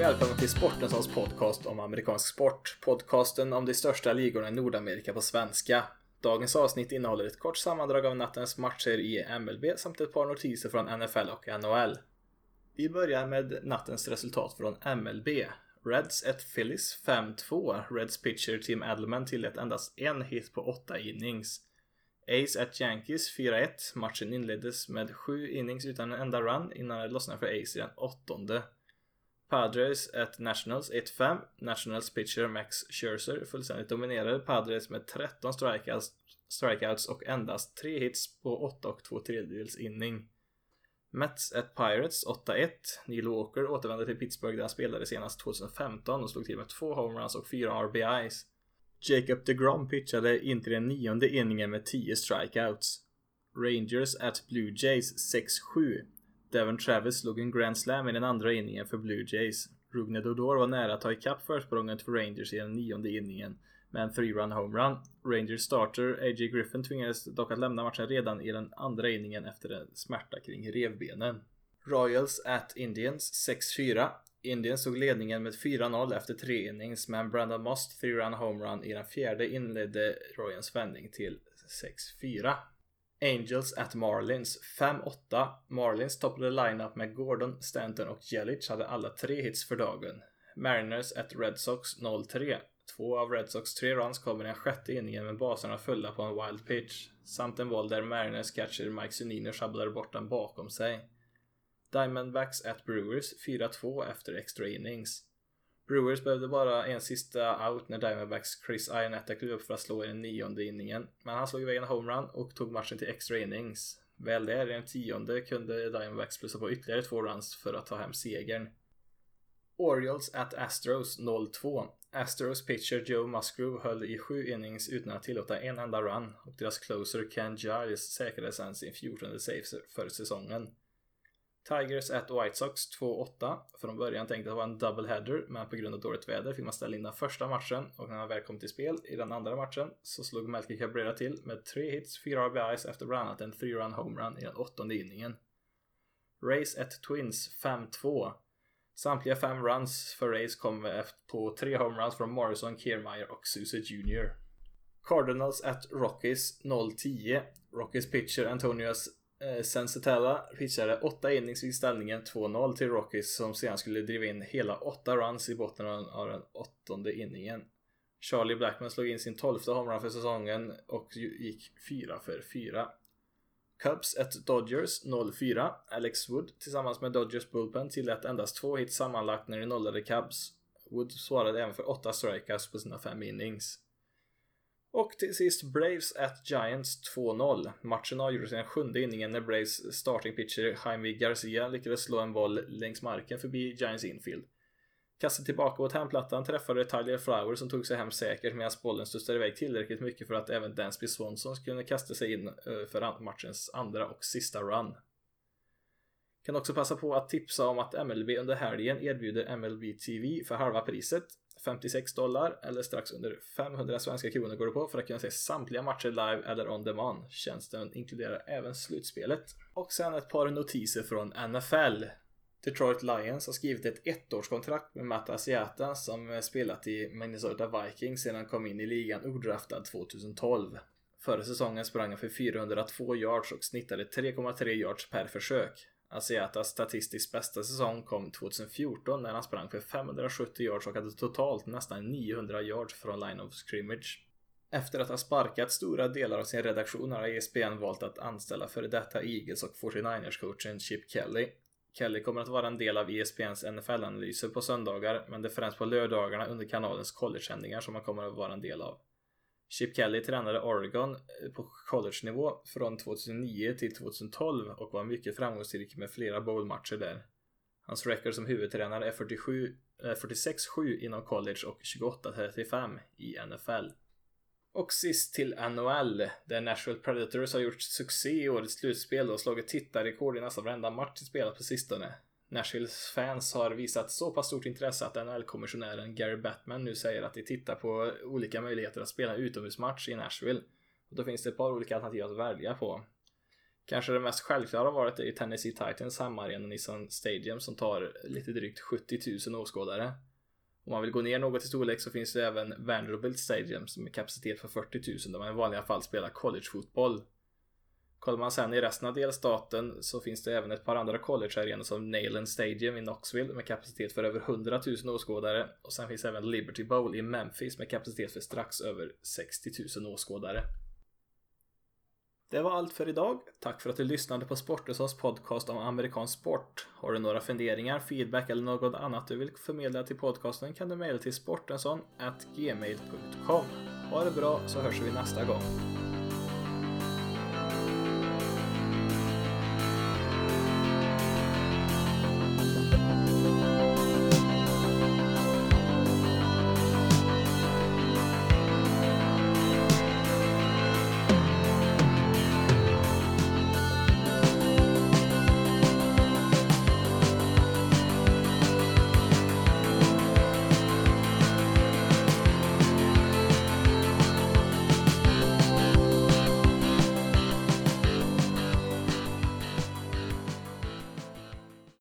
Välkommen till Sportens podcast om amerikansk sport. Podcasten om de största ligorna i Nordamerika på svenska. Dagens avsnitt innehåller ett kort sammandrag av nattens matcher i MLB samt ett par notiser från NFL och NHL. Vi börjar med nattens resultat från MLB. Reds 1 Phillies 5-2. Reds pitcher Tim Edelman tillät endast en hit på åtta innings. Ace at Yankees 4-1. Matchen inleddes med sju innings utan en enda run innan det lossnade för Ace i den åttonde. Padres at Nationals 1-5. Nationals pitcher Max Scherzer fullständigt dominerade Padres med 13 strikeouts, strikeouts och endast 3 hits på 8 och 2 tredjedels inning. Mets at Pirates 8-1. Neil Walker återvände till Pittsburgh där han spelade senast 2015 och slog till med två homeruns och fyra RBIs. Jacob DeGrom pitchade in till den nionde inningen med 10 strikeouts. Rangers at Blue Jays 6-7. Devon Travis slog en Grand Slam i den andra inningen för Blue Jays. Rugne Dodor var nära att ta ikapp försprånget för Rangers i den nionde inningen med en 3-run homerun. Rangers starter A.J. Griffin tvingades dock att lämna matchen redan i den andra inningen efter en smärta kring revbenen. Royals at Indians 6-4. Indians tog ledningen med 4-0 efter tre innings men Brandon Moss 3-run homerun i den fjärde inledde Royals vändning till 6-4. Angels at Marlins 5-8. Marlins toppade lineup med Gordon, Stanton och Jelic hade alla tre hits för dagen. Mariners at Red Sox 0-3. Två av Red Sox tre runs kom i den sjätte inningen med baserna fulla på en wild pitch. Samt en boll där Mariners catcher Mike Zunino sjabblade bort den bakom sig. Diamondbacks at Brewers 4-2 efter extra innings. Brewers behövde bara en sista out när Diamondbacks Chris Ionetta klev upp för att slå i den nionde inningen. Men han slog iväg en homerun och tog matchen till extra innings. Väl där i den tionde kunde Diamondbacks plussa på ytterligare två runs för att ta hem segern. Orioles at Astros 0-2. Astros pitcher Joe Musgrove höll i sju innings utan att tillåta en enda run och deras closer Ken Giles säkrade sedan sin 14 save för säsongen. Tigers at White Sox 2-8. Från början tänkte att det var en double header, men på grund av dåligt väder fick man ställa in den första matchen och när man väl kom till spel i den andra matchen så slog Melker Cabrera till med tre hits, fyra RBIs efter bland annat en 3-run homerun i den åttonde inningen. Race at Twins 5-2. Samtliga fem runs för Rays kom på tre homeruns från Morrison, Kiermaier och Sousa Jr. Cardinals at Rockies 0-10. Rockies pitcher Antonius eh, Sensatella pitchade 8 innings vid ställningen 2-0 till Rockies som sedan skulle driva in hela 8 runs i botten av den åttonde inningen. Charlie Blackman slog in sin 12 homerun för säsongen och gick 4 för 4. Cubs 1 Dodgers 0-4. Alex Wood tillsammans med Dodgers Bullpen tillät endast två hits sammanlagt när de nollade Cubs. Wood svarade även för 8 strikeouts på sina 5 innings. Och till sist Braves at Giants 2-0. Matchen avgjordes i den sjunde inningen när Braves starting pitcher Jaime Garcia lyckades slå en boll längs marken förbi Giants infield. Kastet tillbaka mot hemplattan träffade Tyler Flower som tog sig hem säkert medan bollen studsade iväg tillräckligt mycket för att även Dansby Swanson kunde kasta sig in eh, för matchens andra och sista run. Kan också passa på att tipsa om att MLB under helgen erbjuder MLB TV för halva priset 56 dollar eller strax under 500 svenska kronor går det på för att kunna se samtliga matcher live eller on demand. Tjänsten inkluderar även slutspelet. Och sen ett par notiser från NFL. Detroit Lions har skrivit ett ettårskontrakt med Matt Asiata som spelat i Minnesota Vikings sedan han kom in i ligan odraftad 2012. Förra säsongen sprang han för 402 yards och snittade 3,3 yards per försök. Asiatas statistiskt bästa säsong kom 2014 när han sprang för 570 yards och hade totalt nästan 900 yards från line of scrimmage. Efter att ha sparkat stora delar av sin redaktion har ESPN valt att anställa före detta Eagles och 49ers-coachen Chip Kelly. Kelly kommer att vara en del av ESPNs NFL-analyser på söndagar, men det är främst på lördagarna under kanalens college-sändningar som han kommer att vara en del av. Chip Kelly tränade Oregon eh, på college-nivå från 2009 till 2012 och var mycket framgångsrik med flera bowl-matcher där. Hans record som huvudtränare är 46-7 eh, inom college och 28-35 i NFL. Och sist till NHL, där Nashville Predators har gjort succé i årets slutspel och slagit tittarrekord i nästan varenda match de spelat på sistone. Nashvilles fans har visat så pass stort intresse att NHL-kommissionären Gary Batman nu säger att de tittar på olika möjligheter att spela utomhusmatch i Nashville. Och då finns det ett par olika alternativ att välja på. Kanske det mest självklara valet är ju Tennessee Titans hemmaarena Nissan Stadium som tar lite drygt 70 000 åskådare. Om man vill gå ner något i storlek så finns det även Vanderbilt Stadium som är kapacitet för 40 000 där man i vanliga fall spelar collegefotboll. Kollar man sen i resten av delstaten så finns det även ett par andra collegearenor som Nayland Stadium i Knoxville med kapacitet för över 100 000 åskådare och sen finns även Liberty Bowl i Memphis med kapacitet för strax över 60 000 åskådare. Det var allt för idag. Tack för att du lyssnade på Sportusas podcast om amerikansk sport. Har du några funderingar, feedback eller något annat du vill förmedla till podcasten kan du mejla till sportensson.gmail.com. Ha det bra så hörs vi nästa gång.